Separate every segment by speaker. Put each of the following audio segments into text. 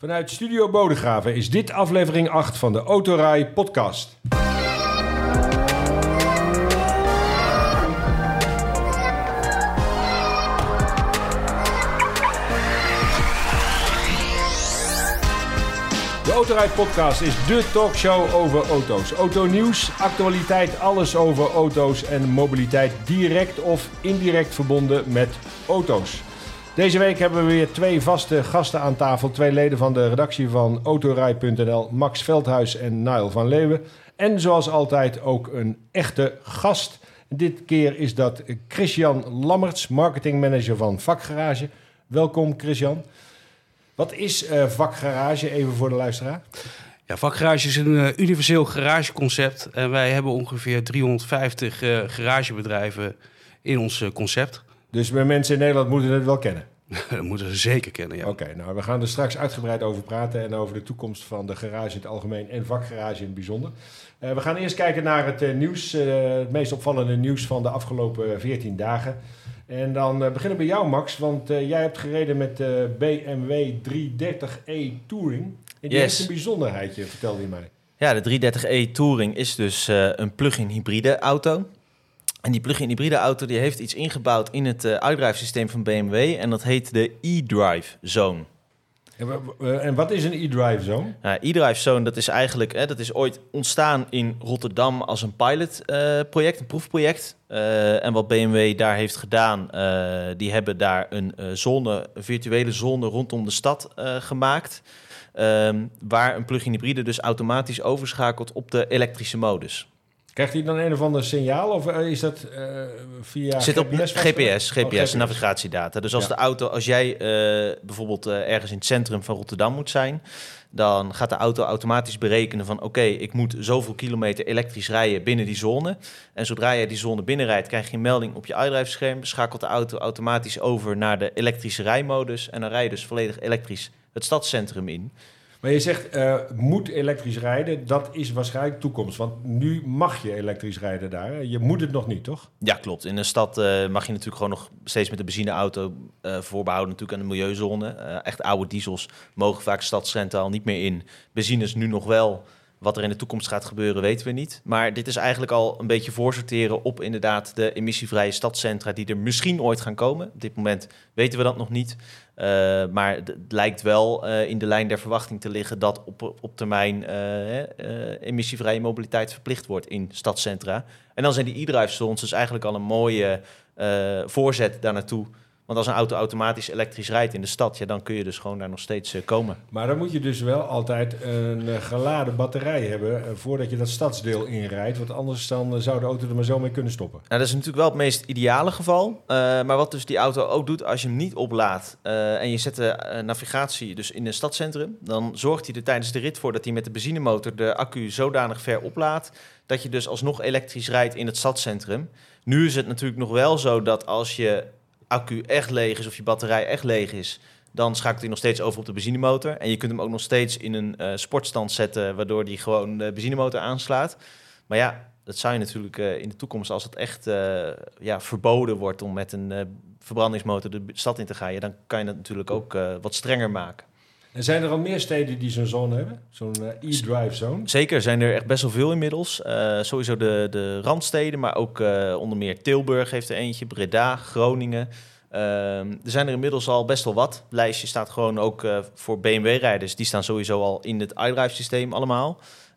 Speaker 1: Vanuit Studio Bodegraven is dit aflevering 8 van de Autorij podcast. De Autorij podcast is de talkshow over auto's. Autonieuws, actualiteit, alles over auto's en mobiliteit direct of indirect verbonden met auto's. Deze week hebben we weer twee vaste gasten aan tafel. Twee leden van de redactie van Autorij.nl, Max Veldhuis en Niall van Leeuwen. En zoals altijd ook een echte gast. Dit keer is dat Christian Lammerts, marketingmanager van Vakgarage. Welkom Christian. Wat is uh, Vakgarage, even voor de luisteraar?
Speaker 2: Ja, Vakgarage is een uh, universeel garageconcept. En wij hebben ongeveer 350 uh, garagebedrijven in ons concept.
Speaker 1: Dus bij mensen in Nederland moeten het wel kennen?
Speaker 2: dat moeten ze zeker kennen, ja.
Speaker 1: Oké, nou we gaan er straks uitgebreid over praten... en over de toekomst van de garage in het algemeen en vakgarage in het bijzonder. Uh, we gaan eerst kijken naar het uh, nieuws, uh, het meest opvallende nieuws van de afgelopen 14 dagen. En dan beginnen we bij jou, Max, want jij hebt gereden met de BMW 330e Touring. En die yes. heeft een bijzonderheidje, vertelde je mij.
Speaker 3: Ja, de 330e Touring is dus een plug-in hybride auto. En die plug-in hybride auto die heeft iets ingebouwd in het uh, uitdrijfsysteem van BMW en dat heet de e-drive zone.
Speaker 1: En wat is een e-drive zone?
Speaker 3: Nou, e-drive zone dat is eigenlijk hè, dat is ooit ontstaan in Rotterdam als een pilotproject, uh, een proefproject. Uh, en wat BMW daar heeft gedaan, die hebben daar een zone, een virtuele zone rondom de stad gemaakt. Um, waar een plug-in hybride dus automatisch overschakelt op de elektrische modus.
Speaker 1: Krijgt hij dan een of ander signaal of eh, is dat uh, via
Speaker 3: Zit op GPS, GPS, oh, navigatiedata. Dus als de auto, als jij uh, bijvoorbeeld ergens in het centrum van Rotterdam moet zijn, dan gaat de auto automatisch berekenen van oké, okay, ik moet zoveel kilometer elektrisch rijden binnen die zone. En zodra jij die zone binnenrijdt, krijg je een melding op je iDrive-scherm, schakelt de auto automatisch over naar de elektrische rijmodus en dan rij je dus volledig elektrisch het stadscentrum in.
Speaker 1: Maar je zegt, uh, moet elektrisch rijden, dat is waarschijnlijk toekomst. Want nu mag je elektrisch rijden daar. Je moet het nog niet, toch?
Speaker 3: Ja, klopt. In een stad uh, mag je natuurlijk gewoon nog steeds met de benzineauto uh, voorbehouden natuurlijk aan de milieuzone. echt oude diesels mogen vaak stadscentraal niet meer in. Benzines nu nog wel. Wat er in de toekomst gaat gebeuren, weten we niet. Maar dit is eigenlijk al een beetje voorsorteren op inderdaad de emissievrije stadcentra die er misschien ooit gaan komen. Op dit moment weten we dat nog niet. Uh, maar het lijkt wel uh, in de lijn der verwachting te liggen dat op, op termijn uh, emissievrije mobiliteit verplicht wordt in stadcentra. En dan zijn die e-drive zones dus eigenlijk al een mooie voorzet daar naartoe. Want als een auto automatisch elektrisch rijdt in de stad, ja, dan kun je dus gewoon daar nog steeds uh, komen.
Speaker 1: Maar dan moet je dus wel altijd een uh, geladen batterij hebben uh, voordat je dat stadsdeel inrijdt. Want anders dan zou de auto er maar zo mee kunnen stoppen.
Speaker 3: Nou, dat is natuurlijk wel het meest ideale geval. maar wat dus die auto ook doet, als je hem niet oplaadt en je zet de navigatie dus in een stadcentrum, dan zorgt hij er tijdens de rit voor dat hij met de benzinemotor de accu zodanig ver oplaadt dat je dus alsnog elektrisch rijdt in het stadscentrum. Nu is het natuurlijk nog wel zo dat als je accu echt leeg is of je batterij echt leeg is, dan schakelt hij nog steeds over op de benzinemotor. En je kunt hem ook nog steeds in een uh, sportstand zetten, waardoor hij gewoon de benzinemotor aanslaat. Maar ja, dat zou je natuurlijk uh, in de toekomst, als het echt uh, ja, verboden wordt om met een verbrandingsmotor de stad in te gaan, dan kan je dat natuurlijk ook wat strenger maken.
Speaker 1: En zijn er al meer steden die zo'n zone hebben? Zo'n uh, e-drive zone?
Speaker 3: Zeker, zijn er echt best wel veel inmiddels. Uh, sowieso de, de randsteden, maar ook uh, onder meer Tilburg heeft er eentje, Breda, Groningen. er zijn er inmiddels al best wel wat. Het lijstje staat gewoon ook voor BMW-rijders. Die staan sowieso al in het iDrive systeem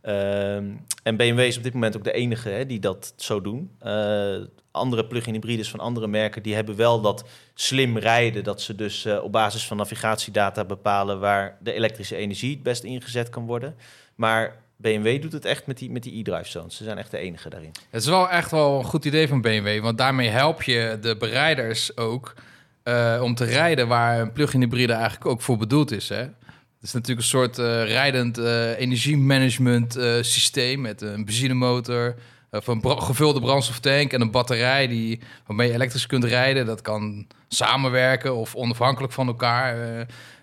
Speaker 3: allemaal. en BMW is op dit moment ook de enige hè, die dat zo doen andere plug-in hybrides van andere merken, die hebben wel dat slim rijden. Dat ze dus uh, op basis van navigatiedata bepalen waar de elektrische energie het best ingezet kan worden. Maar BMW doet het echt met die, met die e-drive zones. Ze zijn echt de enige daarin.
Speaker 4: Het is wel echt wel een goed idee van BMW, want daarmee help je de bereiders ook uh, om te rijden waar een plug-in hybride eigenlijk ook voor bedoeld is. Hè? Het is natuurlijk een soort uh, rijdend energiemanagement systeem met een benzinemotor, of een gevulde brandstoftank en een batterij die, waarmee je elektrisch kunt rijden. Dat kan samenwerken of onafhankelijk van elkaar. Uh,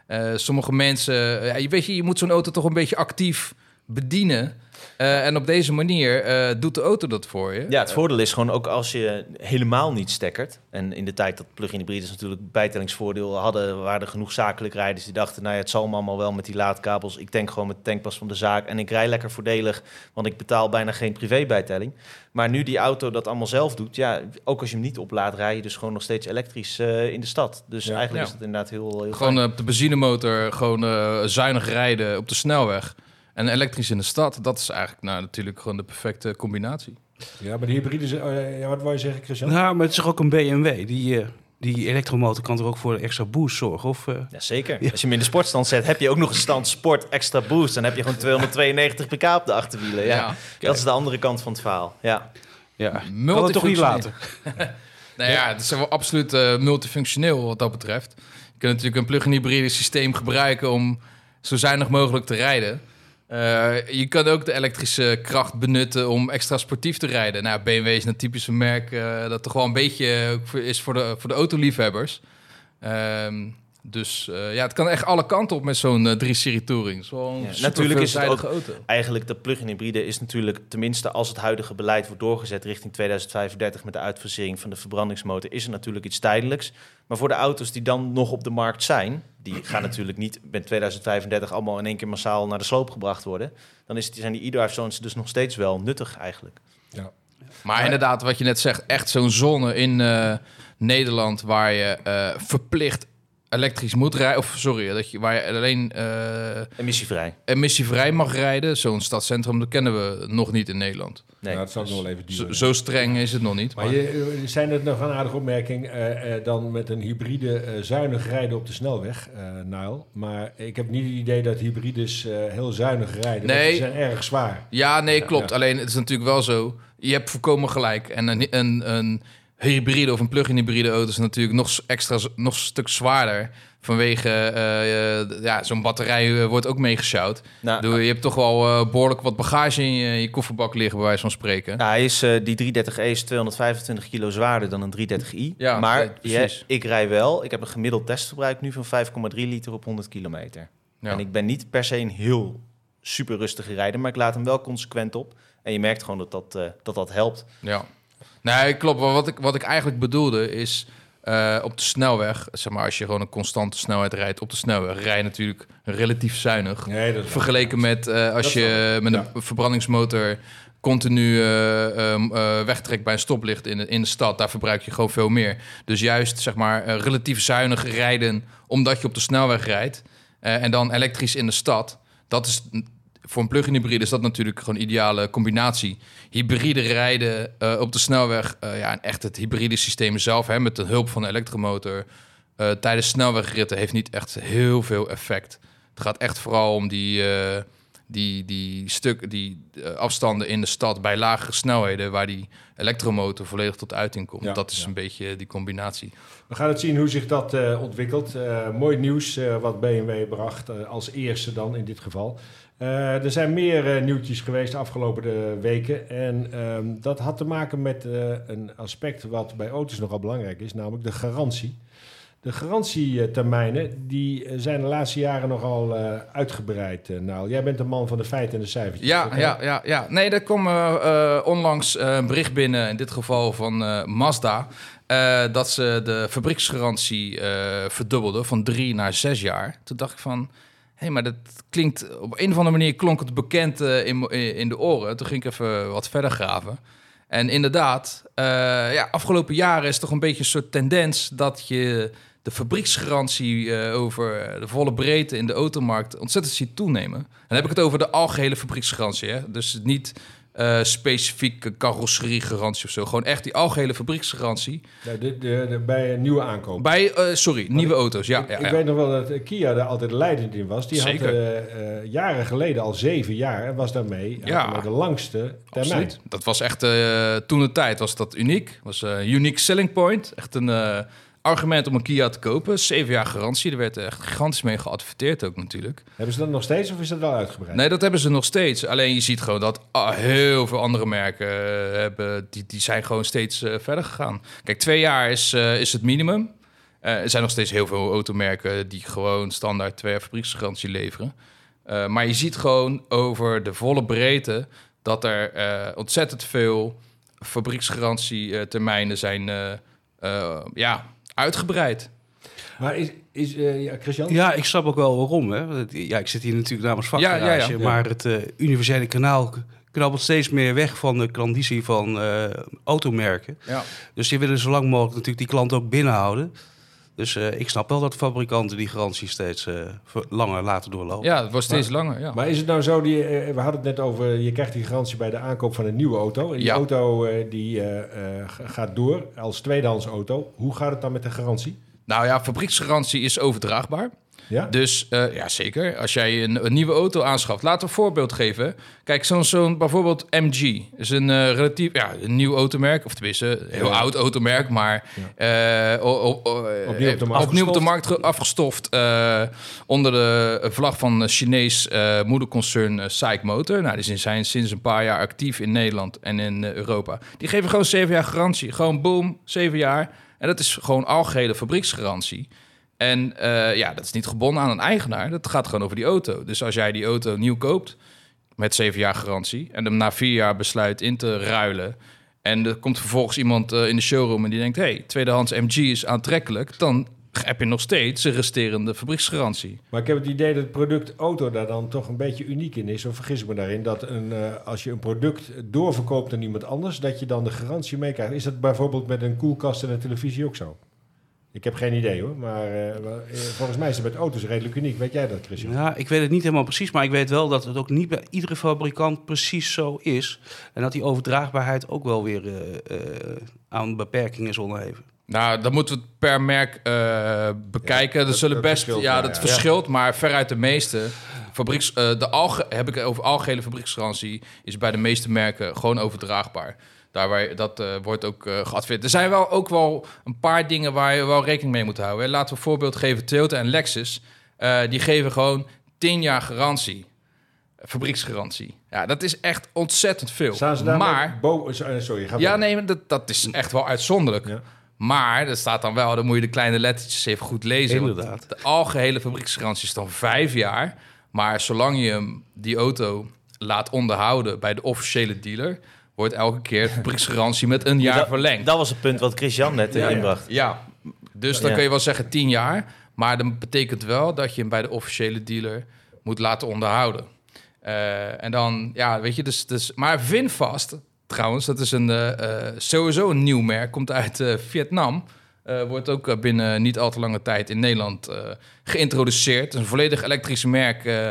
Speaker 4: uh, sommige mensen, uh, je weet je, je moet zo'n auto toch een beetje actief bedienen. Eh, en op deze manier eh, doet de auto dat voor je.
Speaker 3: Ja, het voordeel is gewoon ook als je helemaal niet stekkert. En in de tijd dat plug-in hybrides natuurlijk bijtellingsvoordeel hadden, waren er genoeg zakelijk rijders die dachten, nou ja, het zal me allemaal wel met die laadkabels. Ik tank gewoon met de tankpas van de zaak en ik rij lekker voordelig, want ik betaal bijna geen privébijtelling. Maar nu die auto dat allemaal zelf doet, ja, ook als je hem niet oplaadt, rij je dus gewoon nog steeds elektrisch eh, in de stad. Dus
Speaker 1: Ja.
Speaker 3: eigenlijk
Speaker 4: Ja.
Speaker 3: is het inderdaad heel, heel
Speaker 4: Gewoon op de benzinemotor, gewoon zuinig rijden op de snelweg. En elektrisch in de stad, dat is eigenlijk nou, natuurlijk gewoon de perfecte combinatie.
Speaker 1: Ja, maar de hybrides... eh, ja, wat wou je zeggen, Christian?
Speaker 2: Nou, maar het is toch ook een BMW. Die, eh, die elektromotor kan er ook voor een extra boost zorgen? Of, eh,
Speaker 3: Ja, zeker. Als je hem in de sportstand zet, heb je ook nog een stand sport extra boost. Dan heb je gewoon 292 pk op de achterwielen. Ja,
Speaker 4: Ja.
Speaker 3: dat is de andere kant van het verhaal. Ja.
Speaker 2: ja, kan het toch niet
Speaker 4: Multifunctioneel.
Speaker 2: laten?
Speaker 4: Nou ja, het is wel absoluut eh, multifunctioneel wat dat betreft. Je kunt natuurlijk een plug-in hybride systeem gebruiken om zo zuinig mogelijk te rijden. Eh, je kan ook de elektrische kracht benutten om extra sportief te rijden. Nou, BMW is een typische merk eh, dat toch wel een beetje voor- is voor de, voor de autoliefhebbers. Ehm, dus eh, ja, het kan echt alle kanten op met zo'n eh, 3-serie Touring. Zo'n
Speaker 3: Ja, natuurlijk is het
Speaker 4: veelzijdige auto.
Speaker 3: Eigenlijk de plug-in hybride is natuurlijk, tenminste als het huidige beleid wordt doorgezet richting 2035 met de uitfasering van de verbrandingsmotor, is er natuurlijk iets tijdelijks. Maar voor de auto's die dan nog op de markt zijn, die gaan natuurlijk niet met 2035 allemaal in één keer massaal naar de sloop gebracht worden. Dan is, zijn die e-drive zones dus nog steeds wel nuttig eigenlijk.
Speaker 1: Ja.
Speaker 4: Maar inderdaad, wat je net zegt, echt zo'n zone in eh, Nederland waar je eh, verplicht elektrisch moet rijden. Of sorry, dat je, waar je alleen eh,
Speaker 3: Emissievrij.
Speaker 4: emissievrij mag rijden. Zo'n stadcentrum, dat kennen we nog niet in Nederland.
Speaker 3: Nee.
Speaker 1: Nou, dat zal nog wel even
Speaker 4: Zo,
Speaker 1: duren.
Speaker 4: zo streng is het nog niet.
Speaker 1: Maar
Speaker 4: Maar,
Speaker 1: je, eh, zijn het nog een aardige opmerking eh, eh, dan met een hybride zuinig rijden op de snelweg, eh Nile. Maar ik heb niet het idee dat hybrides eh, heel zuinig rijden.
Speaker 4: Nee.
Speaker 1: Die zijn erg zwaar.
Speaker 4: ja, nee, klopt.
Speaker 1: Ja.
Speaker 4: Alleen het is natuurlijk wel zo. Je hebt voorkomen gelijk. En een, een, een hybride of een plug-in hybride auto is natuurlijk nog extra, nog een stuk zwaarder. Vanwege, eh, eh, ja, zo'n batterij eh, wordt ook meegesjouwd.
Speaker 3: Nou,
Speaker 4: Doe, je hebt toch wel eh, behoorlijk wat bagage in je, in je kofferbak liggen, bij wijze van spreken.
Speaker 3: Nou, hij is, die 330e is 225 kilo zwaarder dan een 330i.
Speaker 4: Ja,
Speaker 3: maar
Speaker 4: ja,
Speaker 3: ja, ik rij wel. Ik heb een gemiddeld testverbruik nu van 5,3 liter op 100 kilometer.
Speaker 4: Ja.
Speaker 3: En ik ben niet per se een heel super rustige rijder, maar ik laat hem wel consequent op. En je merkt gewoon dat dat, dat, dat helpt.
Speaker 4: Ja. Nee, klopt. Maar wat ik, wat ik eigenlijk bedoelde is... eh, op de snelweg, zeg maar, als je gewoon een constante snelheid rijdt op de snelweg, rij je natuurlijk relatief zuinig.
Speaker 1: Nee, dat is
Speaker 4: Vergeleken met eh, als
Speaker 1: Dat
Speaker 4: je met een
Speaker 1: Ja.
Speaker 4: verbrandingsmotor continu eh, ehm, eh, wegtrekt bij een stoplicht in de, in de stad, daar verbruik je gewoon veel meer. Dus juist zeg maar relatief zuinig rijden omdat je op de snelweg rijdt en dan elektrisch in de stad, dat is voor een plug-in hybride is dat natuurlijk gewoon een ideale combinatie. Hybride rijden eh, op de snelweg, eh, ja, en echt het hybride systeem zelf, hè, met de hulp van de elektromotor, eh, tijdens snelwegritten heeft niet echt heel veel effect. Het gaat echt vooral om die, die, die, stuk, die afstanden in de stad bij lagere snelheden, waar die elektromotor volledig tot uiting komt.
Speaker 1: Ja,
Speaker 4: dat is
Speaker 1: ja.
Speaker 4: een beetje die combinatie.
Speaker 1: We gaan het zien hoe zich dat ontwikkelt. Mooi nieuws wat BMW bracht, als eerste dan in dit geval. Eh, er zijn meer eh, nieuwtjes geweest de afgelopen eh, weken. En ehm, dat had te maken met een aspect wat bij auto's nogal belangrijk is, namelijk de garantie. De garantietermijnen die zijn de laatste jaren nogal uitgebreid. nou, jij bent de man van de feiten en de cijfertjes.
Speaker 4: Ja, ja, ja, ja. Nee, er kwam onlangs een bericht binnen, in dit geval van Mazda, dat ze de fabrieksgarantie verdubbelden van drie naar zes jaar. Toen dacht ik van, hey, maar dat klinkt, op een of andere manier klonk het bekend eh, in, in de oren. Toen ging ik even wat verder graven. En inderdaad, eh, ja, afgelopen jaren is toch een beetje een soort tendens dat je de fabrieksgarantie eh, over de volle breedte in de automarkt ontzettend ziet toenemen. Dan heb ik het over de algehele fabrieksgarantie. Hè? Dus niet eh specifieke carrosseriegarantie of zo. Gewoon echt die algehele fabrieksgarantie.
Speaker 1: Ja, de, de, de- bij een nieuwe aankoop.
Speaker 4: Bij, eh, sorry, nieuwe auto's. Ja,
Speaker 1: ik,
Speaker 4: ja,
Speaker 1: ik
Speaker 4: ja.
Speaker 1: weet nog wel dat Kia daar altijd leidend in was. Die
Speaker 4: Zeker.
Speaker 1: had eh, jaren geleden, al zeven jaar, en was daarmee
Speaker 4: Ja.
Speaker 1: de langste termijn.
Speaker 4: Absoluut. Dat was echt, toen de tijd was dat uniek. was een unique selling point. Echt een argument om een Kia te kopen. Zeven jaar garantie. Er werd echt gigantisch mee geadverteerd ook natuurlijk.
Speaker 1: Hebben ze dat nog steeds of is dat wel uitgebreid?
Speaker 4: Nee, dat hebben ze nog steeds. Alleen je ziet gewoon dat ah, heel veel andere merken eh, hebben, die, die zijn gewoon steeds eh, verder gegaan. Kijk, twee jaar is, eh, is het minimum. Er zijn nog steeds heel veel automerken die gewoon standaard twee jaar fabrieksgarantie leveren. Maar je ziet gewoon over de volle breedte dat er ontzettend veel fabrieksgarantietermijnen zijn ja, uitgebreid.
Speaker 1: Maar is, is eh, ja, Christian?
Speaker 2: Ja, ik snap ook wel waarom. Hè. Want, Ja, ik zit hier natuurlijk namens
Speaker 4: Ja, ja,
Speaker 2: vakgarage,
Speaker 4: ja.
Speaker 2: maar het eh, universele kanaal knabbelt steeds meer weg van de klandizie van eh, automerken.
Speaker 4: Ja.
Speaker 2: Dus die willen zo lang mogelijk natuurlijk die klant ook binnenhouden. Dus eh, ik snap wel dat fabrikanten die garantie steeds eh, langer laten doorlopen.
Speaker 4: ja, het wordt steeds langer. Ja.
Speaker 1: Maar is het nou zo, die, eh, we hadden het net over, je krijgt die garantie bij de aankoop van een nieuwe auto. En die
Speaker 4: Ja.
Speaker 1: auto eh, die gaat door als tweedehands auto. Hoe gaat het dan met de garantie?
Speaker 4: Nou ja, fabrieksgarantie is overdraagbaar.
Speaker 1: Ja?
Speaker 4: Dus eh, ja, zeker. Als jij een, een nieuwe auto aanschaft, laten we een voorbeeld geven. Kijk, zo'n zo'n bijvoorbeeld MG is een eh, relatief ja, een nieuw automerk, of tenminste een heel
Speaker 1: Ja.
Speaker 4: oud automerk, maar eh, o- o- o-
Speaker 1: Opnieuw op de markt
Speaker 4: opnieuw op de
Speaker 1: afgestoft.
Speaker 4: markt ge- afgestoft onder de vlag van Chinees moederconcern SAIC Motor. Nou, die zijn sinds een paar jaar actief in Nederland en in Europa. Die geven gewoon zeven jaar garantie. Gewoon boom, zeven jaar. En dat is gewoon algehele fabrieksgarantie. En eh, ja, dat is niet gebonden aan een eigenaar. Dat gaat gewoon over die auto. Dus als jij die auto nieuw koopt met zeven jaar garantie en hem na vier jaar besluit in te ruilen. En er komt vervolgens iemand eh, in de showroom en die denkt: hey, tweedehands MG is aantrekkelijk. Dan heb je nog steeds een resterende fabrieksgarantie.
Speaker 1: Maar ik heb het idee dat het product auto daar dan toch een beetje uniek in is. Of vergis me daarin dat een, eh, als je een product doorverkoopt aan iemand anders, dat je dan de garantie meekrijgt. Is dat bijvoorbeeld met een koelkast en een televisie ook zo? Ik heb geen idee hoor, maar eh, eh, volgens mij is het met auto's redelijk uniek. Weet jij dat, Christian?
Speaker 2: Ja, ik weet het niet helemaal precies, maar ik weet wel dat het ook niet bij iedere fabrikant precies zo is. En dat die overdraagbaarheid ook wel weer eh, eh, aan beperkingen is onderhevig.
Speaker 4: Nou, dan moeten we het per merk eh, bekijken.
Speaker 1: Ja,
Speaker 4: dat,
Speaker 1: dat-
Speaker 4: zullen
Speaker 1: dat
Speaker 4: best,
Speaker 1: verschilt,
Speaker 4: ja,
Speaker 1: ja,
Speaker 4: dat
Speaker 1: ja.
Speaker 4: verschilt, maar veruit de meeste fabrieks, eh, de alge, heb ik over algehele fabrieksgarantie is bij de meeste merken gewoon overdraagbaar. Daar waar, dat eh, wordt ook eh geadviseerd. Er zijn wel ook wel een paar dingen waar je wel rekening mee moet houden. hè. Laten we een voorbeeld geven. Toyota en Lexus, eh, die geven gewoon 10 jaar garantie. Fabrieksgarantie. Ja, dat is echt ontzettend veel.
Speaker 1: Staan ze daar
Speaker 4: maar,
Speaker 1: met bo- eh, Sorry, ga
Speaker 4: ja, nee, maar dat, dat is echt wel uitzonderlijk.
Speaker 1: Ja.
Speaker 4: Maar er staat dan wel, dan moet je de kleine lettertjes even goed lezen.
Speaker 2: Inderdaad.
Speaker 4: De algehele fabrieksgarantie is dan vijf jaar. Maar zolang je hem, die auto laat onderhouden bij de officiële dealer, wordt elke keer de fabrieksgarantie met een jaar
Speaker 3: dat,
Speaker 4: verlengd.
Speaker 3: Dat was het punt wat Christian net
Speaker 1: Ja,
Speaker 3: inbracht.
Speaker 4: Ja, dus dan
Speaker 3: Ja.
Speaker 4: kun je wel zeggen tien jaar. Maar dat betekent wel dat je hem bij de officiële dealer moet laten onderhouden. Eh, en dan, ja, weet je, dus, dus maar Vinfast, trouwens, dat is een, eh, eh, sowieso een nieuw merk, komt uit eh, Vietnam. Eh, wordt ook binnen niet al te lange tijd in Nederland eh, geïntroduceerd. Het is een volledig elektrisch merk, eh,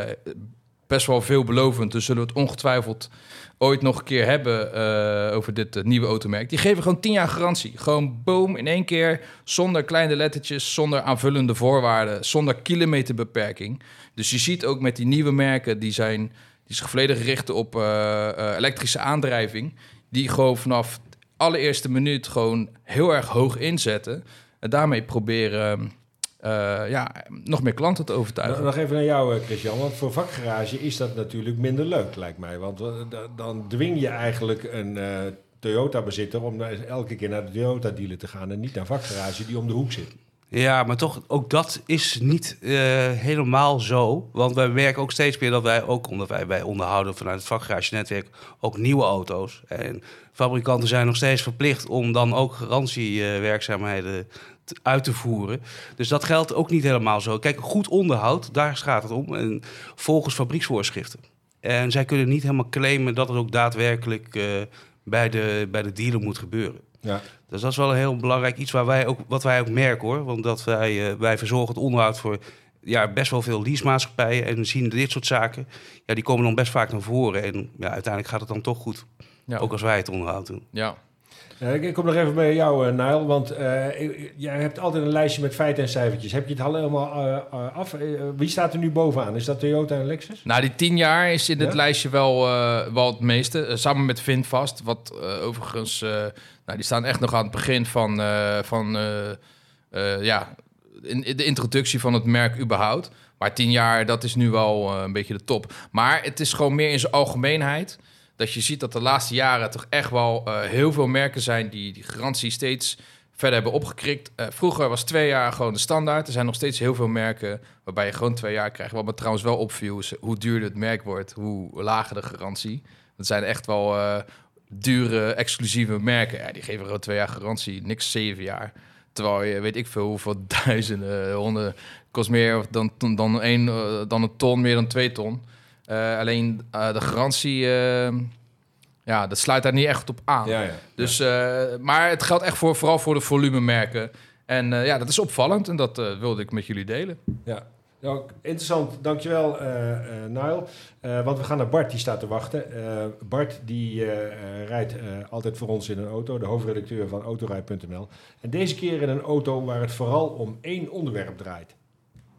Speaker 4: best wel veelbelovend. Dus zullen we het ongetwijfeld ooit nog een keer hebben eh, over dit eh, nieuwe automerk. Die geven gewoon 10 jaar garantie. Gewoon boom in één keer, zonder kleine lettertjes, zonder aanvullende voorwaarden, zonder kilometerbeperking. Dus je ziet ook met die nieuwe merken, die, zijn, die zich volledig richten op eh, elektrische aandrijving, die gewoon vanaf de allereerste minuut gewoon heel erg hoog inzetten. En daarmee proberen eh, ja, nog meer klanten te overtuigen.
Speaker 1: Nog even naar jou, eh, Christian. Want voor vakgarage is dat natuurlijk minder leuk, lijkt mij. Want eh, da- dan dwing je eigenlijk een eh, Toyota-bezitter om elke keer naar de Toyota-dealer te gaan en niet naar vakgarage die om de hoek zit.
Speaker 2: Ja, maar toch, ook dat is niet eh, helemaal zo. Want wij merken ook steeds meer dat wij, ook omdat wij, wij onderhouden vanuit het vakgarage-netwerk, ook nieuwe auto's. En fabrikanten zijn nog steeds verplicht om dan ook garantiewerkzaamheden uit te voeren. Dus dat geldt ook niet helemaal zo. Kijk, goed onderhoud, daar gaat het om. En volgens fabrieksvoorschriften. En zij kunnen niet helemaal claimen dat het ook daadwerkelijk eh, bij, de, bij de dealer moet gebeuren.
Speaker 1: Ja.
Speaker 2: Dus dat is wel een heel belangrijk iets waar wij ook, wat wij ook merken hoor. Want dat wij, eh, wij verzorgen het onderhoud voor ja, best wel veel leasemaatschappijen. En zien dit soort zaken, ja, die komen dan best vaak naar voren. En ja, uiteindelijk gaat het dan toch goed.
Speaker 4: Ja.
Speaker 2: Ook als wij het onderhoud doen.
Speaker 4: ja.
Speaker 1: Ja, ik ik kom nog even bij jou, eh Nile. Want eh, jij hebt altijd een lijstje met feiten en cijfertjes. Heb je het al helemaal eh, af? Wie staat er nu bovenaan? Is dat Toyota en Lexus?
Speaker 4: Nou, die tien jaar is in het
Speaker 1: Ja?
Speaker 4: lijstje wel, wel het meeste. Samen met Vinfast, wat overigens... nou, die staan echt nog aan het begin van, van ja, in, in de introductie van het merk überhaupt. Maar tien jaar, dat is nu wel een beetje de top. Maar het is gewoon meer in zijn algemeenheid... dat je ziet dat de laatste jaren toch echt wel eh, heel veel merken zijn... die die garantie steeds verder hebben opgekrikt. Eh, vroeger was twee jaar gewoon de standaard. Er zijn nog steeds heel veel merken waarbij je gewoon twee jaar krijgt. Wat me trouwens wel opviel is hoe duurder het merk wordt, hoe lager de garantie. Dat zijn echt wel eh, dure, exclusieve merken. Ja, die geven gewoon twee jaar garantie, niks zeven jaar. Terwijl je, weet ik veel, hoeveel duizenden, honden, kost meer dan, dan, een, dan een ton, meer dan twee ton. Eh, alleen eh, de garantie, eh, ja, dat sluit daar niet echt op aan.
Speaker 1: Ja, ja.
Speaker 4: Dus, maar het geldt echt voor, vooral voor de volumemerken. En ja, dat is opvallend en dat wilde ik met jullie delen.
Speaker 1: Ja. Nou, interessant, dankjewel uh, uh, Niall. Uh, want we gaan naar Bart, die staat te wachten. Bart die rijdt altijd voor ons in een auto, de hoofdredacteur van autorij.nl. En deze keer in een auto waar het vooral om één onderwerp draait.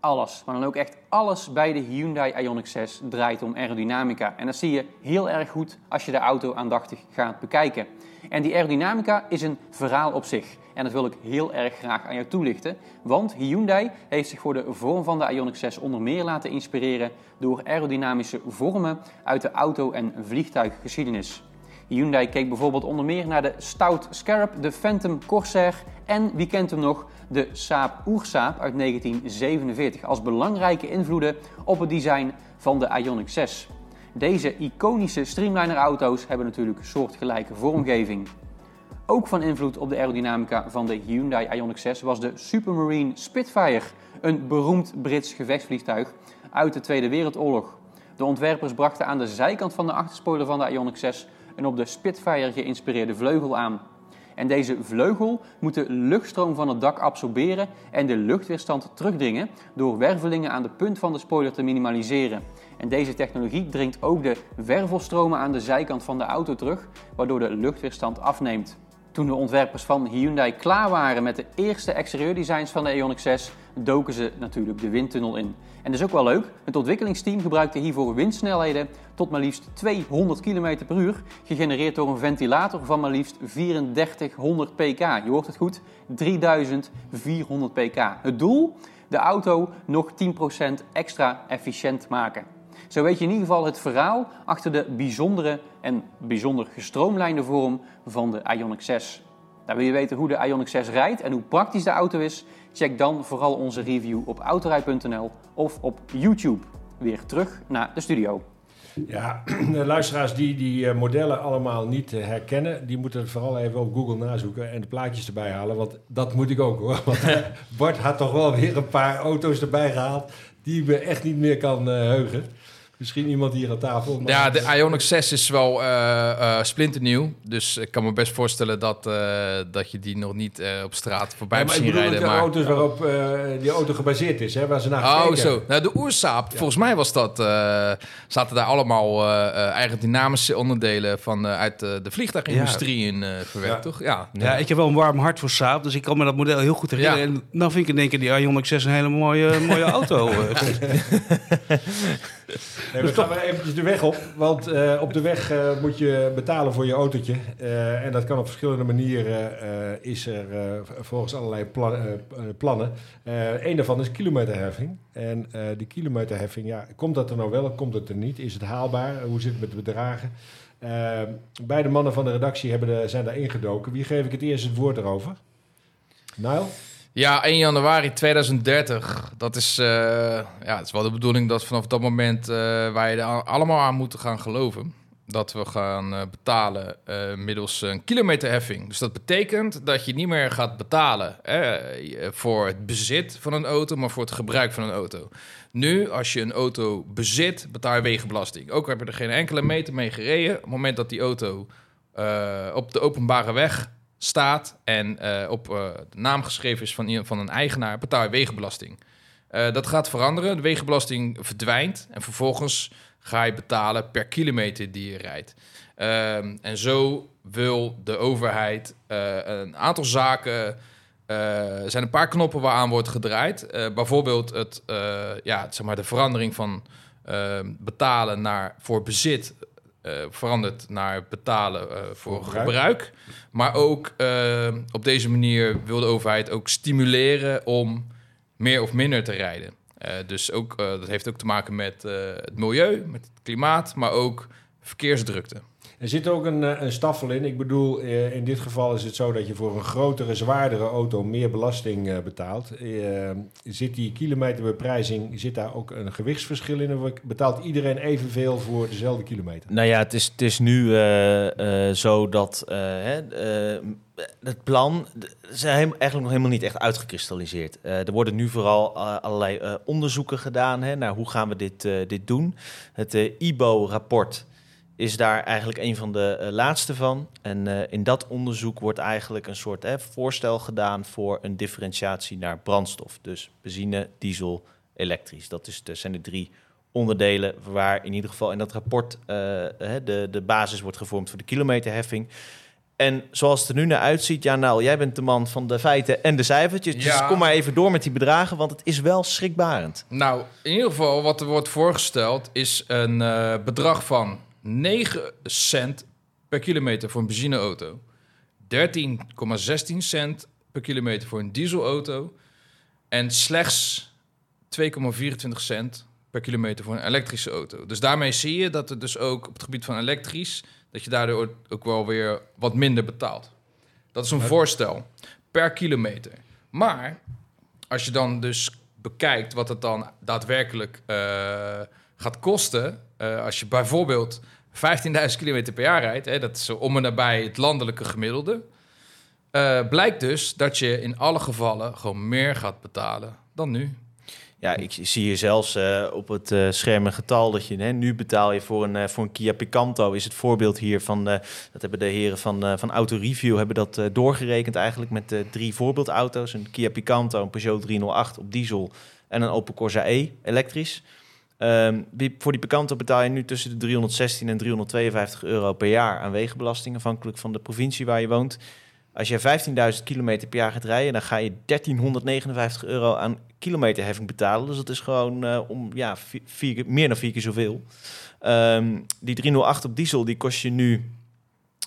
Speaker 5: Alles, maar dan ook echt alles bij de Hyundai Ioniq 6 draait om aerodynamica. En dat zie je heel erg goed als je de auto aandachtig gaat bekijken. En die aerodynamica is een verhaal op zich. En dat wil ik heel erg graag aan jou toelichten. Want Hyundai heeft zich voor de vorm van de Ioniq 6 onder meer laten inspireren door aerodynamische vormen uit de auto- en vliegtuiggeschiedenis. Hyundai keek bijvoorbeeld onder meer naar de Stout Scarab, de Phantom Corsair en, wie kent hem nog, de Saab Oersaab uit 1947 als belangrijke invloeden op het design van de Ioniq 6. Deze iconische Streamliner-auto's hebben natuurlijk soortgelijke vormgeving. Ook van invloed op de aerodynamica van de Hyundai Ioniq 6 was de Supermarine Spitfire, een beroemd Brits gevechtsvliegtuig uit de Tweede Wereldoorlog. De ontwerpers brachten aan de zijkant van de achterspoiler van de Ioniq 6 een op de Spitfire geïnspireerde vleugel aan. En deze vleugel moet de luchtstroom van het dak absorberen en de luchtweerstand terugdringen door wervelingen aan de punt van de spoiler te minimaliseren. En deze technologie dringt ook de wervelstromen aan de zijkant van de auto terug, waardoor de luchtweerstand afneemt. Toen de ontwerpers van Hyundai klaar waren met de eerste exterieurdesigns van de Ioniq 6, doken ze natuurlijk de windtunnel in. En dat is ook wel leuk, het ontwikkelingsteam gebruikte hiervoor windsnelheden tot maar liefst 200 km per uur, gegenereerd door een ventilator van maar liefst 3400 pk. Je hoort het goed, 3400 pk. Het doel? De auto nog 10% extra efficiënt maken. Zo weet je in ieder geval het verhaal achter de bijzondere en bijzonder gestroomlijnde vorm van de Ioniq 6. Nou, wil je weten hoe de Ioniq 6 rijdt en hoe praktisch de auto is? Check dan vooral onze review op autorij.nl of op YouTube. Weer terug naar de studio.
Speaker 1: Ja, de luisteraars die die uh, modellen allemaal niet uh, herkennen, die moeten vooral even op Google nazoeken en de plaatjes erbij halen. Want dat moet ik ook hoor. Want Bart had toch wel weer een paar auto's erbij gehaald die me echt niet meer kan heugen. Misschien iemand hier aan tafel.
Speaker 4: Maar... Ja, de Ioniq 6 is wel uh, uh, splinternieuw. Dus ik kan me best voorstellen dat, uh, dat je die nog niet op straat voorbij
Speaker 1: ja, zien
Speaker 4: rijden.
Speaker 1: De
Speaker 4: maar
Speaker 1: auto's waarop die auto gebaseerd is, hè, waar ze naar
Speaker 4: Oh,
Speaker 1: gekeken
Speaker 4: zo. Nou, de Oersaap, ja. volgens mij was dat, zaten daar allemaal eigen dynamische onderdelen van uit de vliegtuigindustrie ja. in verwerkt,
Speaker 1: Ja.
Speaker 4: toch? Ja.
Speaker 2: Ja, ik heb wel een warm hart voor Saab, dus ik kan me dat model heel goed herinneren.
Speaker 4: Ja.
Speaker 2: En nou vind ik in één keer die Ioniq 6 een hele mooie, mooie auto.
Speaker 1: Nee, we gaan eventjes de weg op, want uh, op de weg uh, moet je betalen voor je autootje. Uh, en dat kan op verschillende manieren, is er volgens allerlei plan, plannen. Een daarvan is kilometerheffing. En die kilometerheffing, ja, komt dat er nou wel of komt het er niet? Is het haalbaar? Hoe zit het met de bedragen? beide mannen van de redactie hebben de, zijn daar ingedoken. Wie geef ik het eerst het woord erover? Nile?
Speaker 4: Ja, 1 januari 2030. Dat is, uh, ja, is wel de bedoeling dat vanaf dat moment uh, wij er allemaal aan moeten gaan geloven. Dat we gaan uh, betalen middels een kilometerheffing. Dus dat betekent dat je niet meer gaat betalen voor het bezit van een auto, maar voor het gebruik van een auto. Nu, als je een auto bezit, betaal je wegenbelasting. Ook heb je er geen enkele meter mee gereden. Op het moment dat die auto op de openbare weg staat en uh, op uh, de naam geschreven is van, van een eigenaar, betaal je wegenbelasting. Uh, dat gaat veranderen. De wegenbelasting verdwijnt en vervolgens ga je betalen per kilometer die je rijdt. Ehm, en zo wil de overheid een aantal zaken. er zijn een paar knoppen waaraan wordt gedraaid. bijvoorbeeld het, ja, zeg maar de verandering van ehm, betalen naar, voor bezit uh, verandert naar betalen uh, voor, voor gebruik. gebruik. Maar ook uh, op deze manier wil de overheid ook stimuleren om meer of minder te rijden. dus ook, dat heeft ook te maken met het milieu, met het klimaat, maar ook verkeersdrukte.
Speaker 1: Er zit ook een, eh, een staffel in. Ik bedoel, eh, in dit geval is het zo dat je voor een grotere, zwaardere auto meer belasting eh, betaalt. Zit die kilometerbeprijzing, zit daar ook een gewichtsverschil in? Betaalt iedereen evenveel voor dezelfde kilometer?
Speaker 3: Nou ja, het is, het is nu zo dat hè, het plan is eigenlijk nog helemaal niet echt uitgekristalliseerd. Er worden nu vooral allerlei onderzoeken gedaan hè, naar hoe gaan we dit, dit doen. Het IBO-rapport is daar eigenlijk een van de eh, laatste van. En eh, in dat onderzoek wordt eigenlijk een soort hè, voorstel gedaan voor een differentiatie naar brandstof. Dus benzine, diesel, elektrisch. Dat is de, zijn de drie onderdelen waar in ieder geval in dat rapport eh, de, de basis wordt gevormd voor de kilometerheffing. En zoals het er nu naar uitziet, ja nou, jij bent de man van de feiten en de cijfertjes. Dus
Speaker 4: Ja.
Speaker 3: kom maar even door met die bedragen, want het is wel schrikbarend.
Speaker 4: Nou, in ieder geval wat er wordt voorgesteld is een bedrag van 9 cent per kilometer voor een benzineauto. 13,16 cent per kilometer voor een dieselauto. En slechts 2,24 cent per kilometer voor een elektrische auto. Dus daarmee zie je dat er dus ook op het gebied van elektrisch... dat je daardoor ook wel weer wat minder betaalt. Dat is een voorstel per kilometer. Maar als je dan dus bekijkt wat het dan daadwerkelijk eh, gaat kosten... eh, als je bijvoorbeeld 15.000 kilometer per jaar rijdt... Hè, dat is om en nabij het landelijke gemiddelde... eh, blijkt dus dat je in alle gevallen gewoon meer gaat betalen dan nu.
Speaker 3: Ja, ik zie hier zelfs eh, op het scherm een getal dat je hè, nu betaal je voor een, voor een Kia Picanto. Is het voorbeeld hier van, dat hebben de heren van, van Auto Review hebben dat doorgerekend eigenlijk met drie voorbeeldauto's. Een Kia Picanto, een Peugeot 308 op diesel en een Opel Corsa E elektrisch. Ehm, voor die Picanto betaal je nu tussen de 316 en 352 euro per jaar aan wegenbelasting, afhankelijk van de provincie waar je woont. Als je 15.000 kilometer per jaar gaat rijden, dan ga je 1359 euro aan kilometerheffing betalen. Dus dat is gewoon eh, om ja, vi- vier, meer dan vier keer zoveel. Ehm, die 308 op diesel, die kost je nu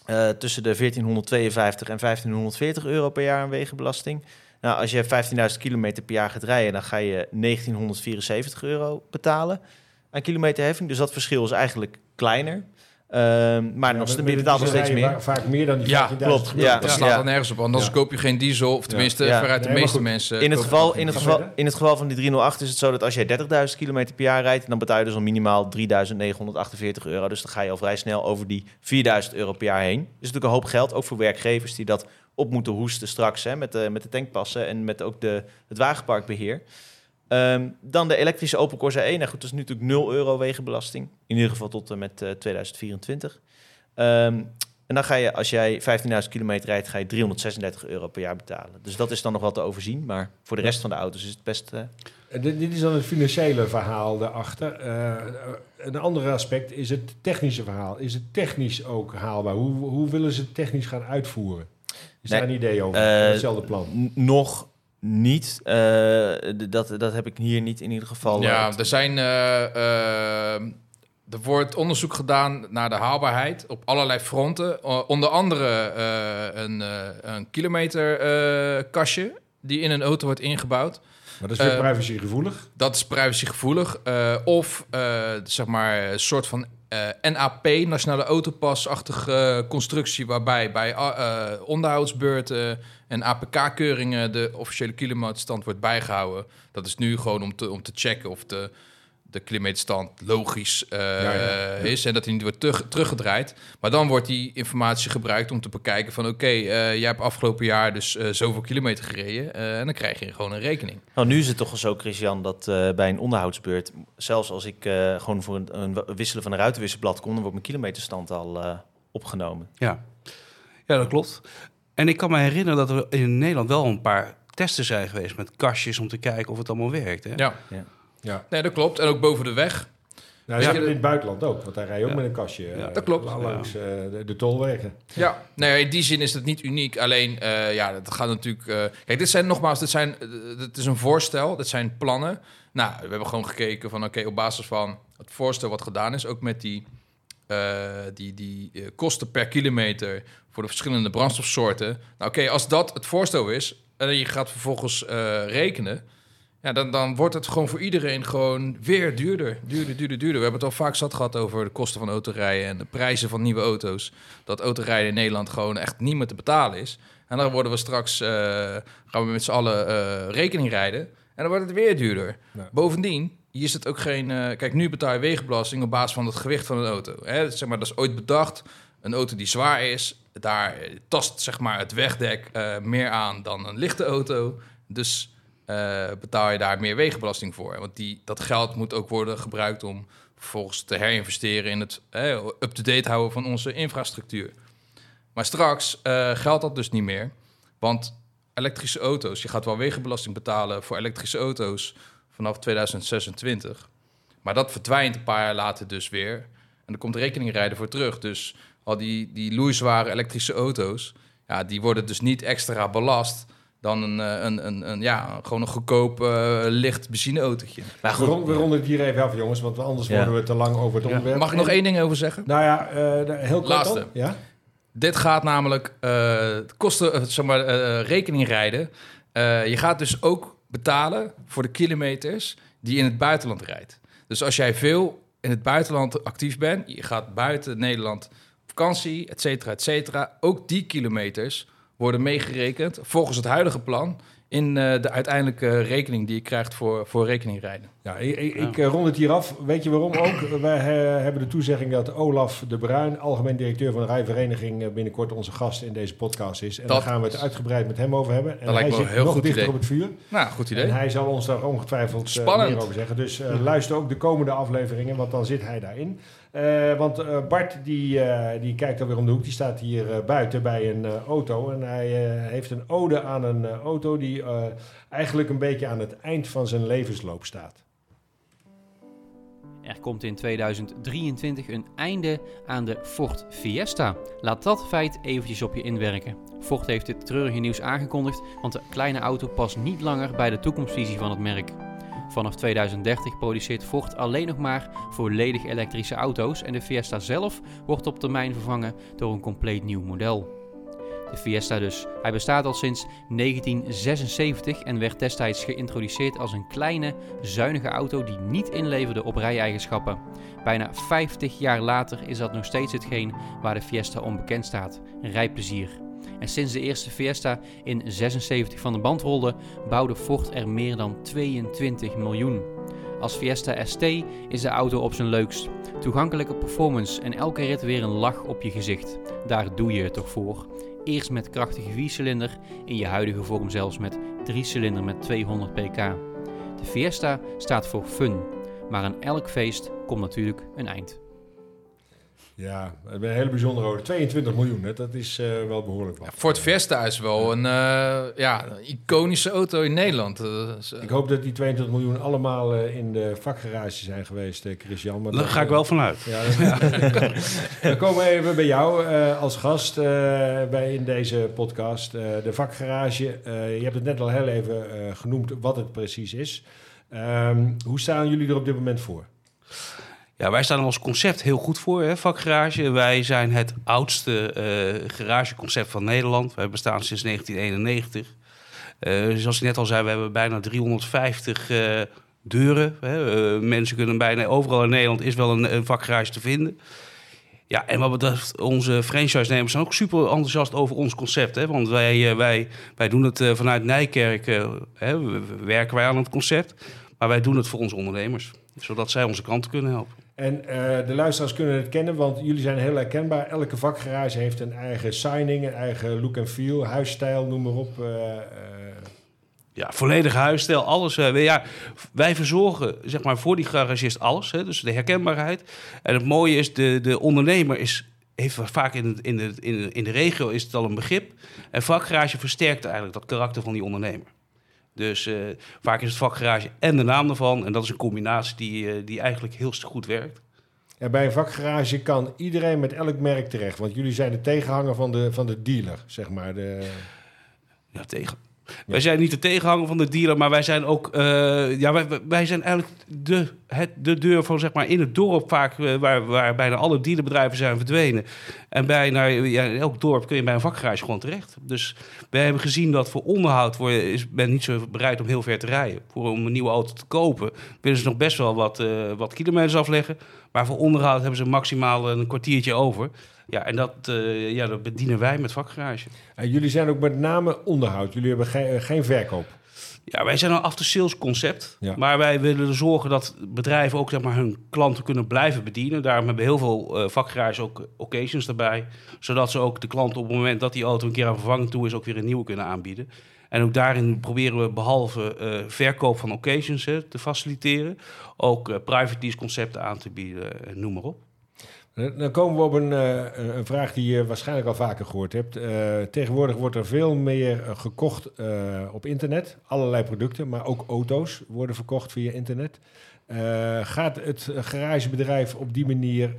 Speaker 3: eh, tussen de 1452 en 1540 euro per jaar aan wegenbelasting. Nou, als je 15.000 kilometer per jaar gaat rijden, dan ga je 1974 euro betalen aan kilometerheffing. Dus dat verschil is eigenlijk kleiner. Ehm, maar nog, je betaalt nog steeds meer.
Speaker 1: va- Vaak meer dan die 15.000
Speaker 4: Ja,
Speaker 3: klopt. Ja.
Speaker 4: Dat slaat
Speaker 3: Ja.
Speaker 4: dan nergens op, anders
Speaker 1: Ja.
Speaker 4: koop je geen diesel. Of tenminste,
Speaker 3: Ja.
Speaker 4: veruit de
Speaker 1: Nee,
Speaker 4: meeste
Speaker 1: goed.
Speaker 4: mensen.
Speaker 3: In het, geval, in, het geval, in het geval van die 308 is het zo dat als jij 30.000 kilometer per jaar rijdt, dan betaal je dus al minimaal 3.948 euro. Dus dan ga je al vrij snel over die 4.000 euro per jaar heen. Dat is natuurlijk een hoop geld, ook voor werkgevers die dat op moeten hoesten straks hè, met, de, met de tankpassen en met ook de, het wagenparkbeheer. Ehm, dan de elektrische Opel Corsa E. Nou goed, dat is nu natuurlijk 0 euro wegenbelasting. In ieder geval tot en met eh, 2024. Ehm, en dan ga je, als jij 15.000 kilometer rijdt, ga je 336 euro per jaar betalen. Dus dat is dan nog wel te overzien. Maar voor de rest van de auto's is het best... eh,
Speaker 1: Eh, Dit, dit is dan het financiële verhaal daarachter. Eh, een ander aspect is het technische verhaal. Is het technisch ook haalbaar? Hoe, hoe willen ze het technisch gaan uitvoeren? Is
Speaker 3: Nee,
Speaker 1: daar een idee over?
Speaker 3: eh,
Speaker 1: Hetzelfde plan.
Speaker 3: nog niet. Eh, dat, dat heb ik hier niet in ieder geval.
Speaker 4: Ja,
Speaker 3: eh,
Speaker 4: er zijn. er wordt onderzoek gedaan naar de haalbaarheid op allerlei fronten. Onder andere eh, een, uh, een kilometerkastje die in een auto wordt ingebouwd.
Speaker 1: Maar dat is weer privacygevoelig.
Speaker 4: Dat is privacygevoelig. Eh, of eh, zeg maar een soort van NAP, Nationale Autopas-achtige constructie... waarbij bij eh, onderhoudsbeurten en APK-keuringen... de officiële kilometerstand wordt bijgehouden. Dat is nu gewoon om te, om te checken of de, de kilometerstand logisch eh,
Speaker 1: Ja, ja.
Speaker 4: is... en dat hij niet wordt terug, teruggedraaid. Maar dan wordt die informatie gebruikt om te bekijken van... oké, eh, jij hebt afgelopen jaar dus eh, zoveel kilometer gereden... eh, en dan krijg je gewoon een rekening.
Speaker 3: Nou, nu is het toch wel zo, Christian, dat eh, bij een onderhoudsbeurt, zelfs als ik eh, gewoon voor een, een wisselen van een ruitenwisselblad kom, dan wordt mijn kilometerstand al eh, opgenomen.
Speaker 2: Ja. ja, dat klopt. En ik kan me herinneren dat er in Nederland wel een paar testen zijn geweest met kastjes om te kijken of het allemaal werkt. Hè?
Speaker 4: Ja.
Speaker 1: Ja.
Speaker 4: Nee, dat klopt. En ook boven de weg.
Speaker 1: Nou,
Speaker 2: Ja.
Speaker 1: ja. in het buitenland ook, want daar rij je ook
Speaker 2: Ja.
Speaker 1: met een kastje.
Speaker 2: Ja,
Speaker 1: eh,
Speaker 4: dat klopt.
Speaker 1: Langs eh, de, de tolwegen.
Speaker 4: Ja, nee, in die zin is het niet uniek. Alleen, eh, ja, dat gaat natuurlijk... eh, kijk, dit zijn nogmaals, dit zijn, dit is een voorstel, dit zijn plannen. Nou, we hebben gewoon gekeken van, oké, op basis van het voorstel wat gedaan is, ook met die, eh, die, die kosten per kilometer voor de verschillende brandstofsoorten. Nou, oké, als dat het voorstel is en je gaat vervolgens eh, rekenen, Ja, dan, dan wordt het gewoon voor iedereen gewoon weer duurder. Duurder, duurder, duurder. We hebben het al vaak zat gehad over de kosten van autorijden en de prijzen van nieuwe auto's. Dat autorijden in Nederland gewoon echt niet meer te betalen is. En dan worden we straks, eh, gaan we met z'n allen eh, rekening rijden. En dan wordt het weer duurder.
Speaker 1: Ja.
Speaker 4: Bovendien, hier is het ook geen... eh, kijk, nu betaal je wegenbelasting op basis van het gewicht van een auto. Hè? Zeg maar, dat is ooit bedacht. Een auto die zwaar is, daar tast zeg maar, het wegdek meer aan dan een lichte auto. Dus eh, betaal je daar meer wegenbelasting voor. Want die, dat geld moet ook worden gebruikt om vervolgens te herinvesteren in het up-to-date houden van onze infrastructuur. Maar straks eh, geldt dat dus niet meer. Want elektrische auto's, je gaat wel wegenbelasting betalen voor elektrische auto's vanaf 2026. Maar dat verdwijnt een paar jaar later dus weer. En er komt rekeningrijden voor terug. Dus al die, die loeizware elektrische auto's, ja, die worden dus niet extra belast dan een, eh, een, een, een ja, gewoon een goedkoop eh, licht benzineautootje.
Speaker 3: Maar goed,
Speaker 1: we ronden het hier even af, jongens, want anders
Speaker 3: Ja.
Speaker 1: worden we te lang over het onderwerp.
Speaker 4: Mag ik nog één ding over zeggen?
Speaker 1: Nou ja, eh, heel kort
Speaker 4: Laatste.
Speaker 1: dan. Ja?
Speaker 4: Dit gaat namelijk eh, het kosten, zeg maar, eh, rekening rijden. Eh, je gaat dus ook betalen voor de kilometers die je in het buitenland rijdt. Dus als jij veel in het buitenland actief bent, je gaat buiten Nederland op vakantie, et cetera, et cetera. Ook die kilometers worden meegerekend volgens het huidige plan in eh, de uiteindelijke rekening die je krijgt voor, voor rekeningrijden.
Speaker 1: Ja, ik, ik, ik, eh, rond het hier af. Weet je waarom ook? Wij eh, hebben de toezegging dat Olaf de Bruin, algemeen directeur van de rijvereniging, eh, binnenkort onze gast in deze podcast is. En
Speaker 4: Dat-
Speaker 1: daar gaan we het uitgebreid met hem over hebben. En
Speaker 4: lijkt
Speaker 1: hij
Speaker 4: me een
Speaker 1: zit
Speaker 4: heel
Speaker 1: nog
Speaker 4: goed
Speaker 1: dichter
Speaker 4: idee.
Speaker 1: op het vuur.
Speaker 4: Nou, goed idee.
Speaker 1: En hij zal ons daar ongetwijfeld eh,
Speaker 4: Spannend.
Speaker 1: meer over zeggen. Dus eh, luister ook de komende afleveringen, want dan zit hij daarin. Eh, want eh, Bart die, eh, die kijkt alweer om de hoek. Die staat hier buiten bij een auto. En hij heeft een ode aan een auto die eigenlijk een beetje aan het eind van zijn levensloop staat.
Speaker 5: Er komt in 2023 een einde aan de Ford Fiesta. Laat dat feit eventjes op je inwerken. Ford heeft dit treurige nieuws aangekondigd, want de kleine auto past niet langer bij de toekomstvisie van het merk. Vanaf 2030 produceert Ford alleen nog maar volledig elektrische auto's en de Fiesta zelf wordt op termijn vervangen door een compleet nieuw model. De Fiesta dus. Hij bestaat al sinds 1976 en werd destijds geïntroduceerd als een kleine, zuinige auto die niet inleverde op rijeigenschappen. Bijna 50 jaar later is dat nog steeds hetgeen waar de Fiesta onbekend staat: rijplezier. En sinds de eerste Fiesta in 76 van de band rolde, bouwde Ford er meer dan 22 miljoen. Als Fiesta ST is de auto op zijn leukst. Toegankelijke performance en elke rit weer een lach op je gezicht. Daar doe je het toch voor. Eerst met krachtige 4-cilinder, in je huidige vorm zelfs met 3-cilinder met 200 pk. De Fiesta staat voor fun, maar aan elk feest komt natuurlijk een eind.
Speaker 1: Ja, een hele bijzondere auto. 22 miljoen, hè? dat is eh, wel behoorlijk wat.
Speaker 4: Ja, Ford Fiesta is wel een, eh, ja, een iconische auto in Nederland. Eh,
Speaker 1: Ik hoop dat die 22 miljoen allemaal eh, in de vakgarage zijn geweest, eh, Christian. Maar
Speaker 2: Daar ga ik wel vanuit.
Speaker 1: Ja, dan komen we even bij jou eh, als gast eh, bij in deze podcast. Eh, de vakgarage, eh, je hebt het net al heel even eh, genoemd wat het precies is. Ehm, hoe staan jullie er op dit moment voor?
Speaker 2: Ja, wij staan als concept heel goed voor, hè, vakgarage. Wij zijn het oudste eh, garageconcept van Nederland. Wij bestaan sinds 1991. Eh, zoals ik net al zei, we hebben bijna 350 eh, deuren. Hè. Mensen kunnen bijna overal in Nederland is wel een, vakgarage te vinden. Ja, en wat betreft onze franchise-nemers zijn ook super enthousiast over ons concept. Hè? Want wij, wij, wij doen het vanuit Nijkerk, hè, we- we- werken wij aan het concept. Maar wij doen het voor onze ondernemers. Zodat zij onze klanten kunnen helpen.
Speaker 1: En eh, de luisteraars kunnen het kennen, want jullie zijn heel herkenbaar. Elke vakgarage heeft een eigen signing, een eigen look en feel, huisstijl, noem maar op. eh, eh,
Speaker 2: Ja, volledige huisstijl, alles. ja, wij verzorgen zeg maar, voor die garagist alles. Hè, dus de herkenbaarheid. En het mooie is, de, de ondernemer is, heeft vaak in, in, de, in de regio is het al een begrip. En vakgarage versterkt eigenlijk dat karakter van die ondernemer. Dus eh, vaak is het vakgarage en de naam ervan. En dat is een combinatie die, eh, die eigenlijk heel goed werkt.
Speaker 1: Ja, bij een vakgarage kan iedereen met elk merk terecht. Want jullie zijn de tegenhanger van de, van de dealer, zeg maar. De,
Speaker 2: Ja, tegen. Wij zijn niet de tegenhanger van de dealer, maar wij zijn ook... eh, ja, wij, wij zijn eigenlijk de, het, de deur van, zeg maar, in het dorp vaak... eh, waar, waar bijna alle dealerbedrijven zijn verdwenen. En bijna ja, in elk dorp kun je bij een vakgarage gewoon terecht. Dus wij hebben gezien dat voor onderhoud voor, is niet zo bereid om heel ver te rijden. Voor om een nieuwe auto te kopen willen ze nog best wel wat, eh, wat kilometers afleggen. Maar voor onderhoud hebben ze maximaal een kwartiertje over. Ja, en dat, eh, ja, dat bedienen wij met vakgarage.
Speaker 1: En jullie zijn ook met name onderhoud. Jullie hebben geen, eh, geen verkoop.
Speaker 2: Ja, wij zijn een after-sales concept.
Speaker 1: Ja.
Speaker 2: Maar wij willen er zorgen dat bedrijven ook zeg maar, hun klanten kunnen blijven bedienen. Daarom hebben heel veel eh vakgarages ook occasions erbij. Zodat ze ook de klant op het moment dat die auto een keer aan vervanging toe is... ook weer een nieuwe kunnen aanbieden. En ook daarin proberen we behalve eh, verkoop van occasions hè, te faciliteren... ook eh, private lease concepten aan te bieden, eh, noem maar op.
Speaker 1: Dan komen we op een, een- vraag die je waarschijnlijk al vaker gehoord hebt. Tegenwoordig wordt er veel meer gekocht op internet. Allerlei producten, maar ook auto's worden verkocht via internet. Gaat het garagebedrijf op die manier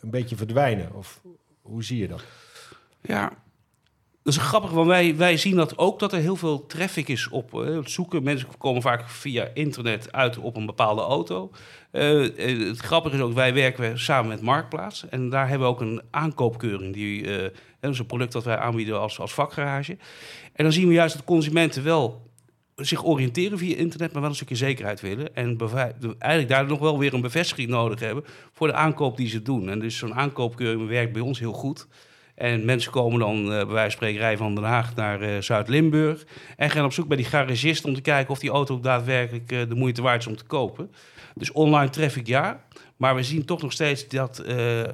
Speaker 1: een beetje verdwijnen? Of hoe zie je dat?
Speaker 2: Ja, dat is grappig, want wij, wij zien dat ook dat er heel veel traffic is op eh, het zoeken. Mensen komen vaak via internet uit op een bepaalde auto. Eh, het grappige is ook, wij werken samen met Marktplaats. En daar hebben we ook een aankoopkeuring. Die, dat is een product dat wij aanbieden als, als vakgarage. En dan zien we juist dat consumenten wel zich oriënteren via internet, maar wel een stukje zekerheid willen. En eigenlijk daar nog wel weer een bevestiging nodig hebben voor de aankoop die ze doen. En dus zo'n aankoopkeuring werkt bij ons heel goed. En mensen komen dan eh, bij wijze van spreken rijden van Den Haag naar eh, Zuid-Limburg. En gaan op zoek bij die garagist om te kijken of die auto ook daadwerkelijk eh, de moeite waard is om te kopen. Dus online traffic ja. Maar we zien toch nog steeds dat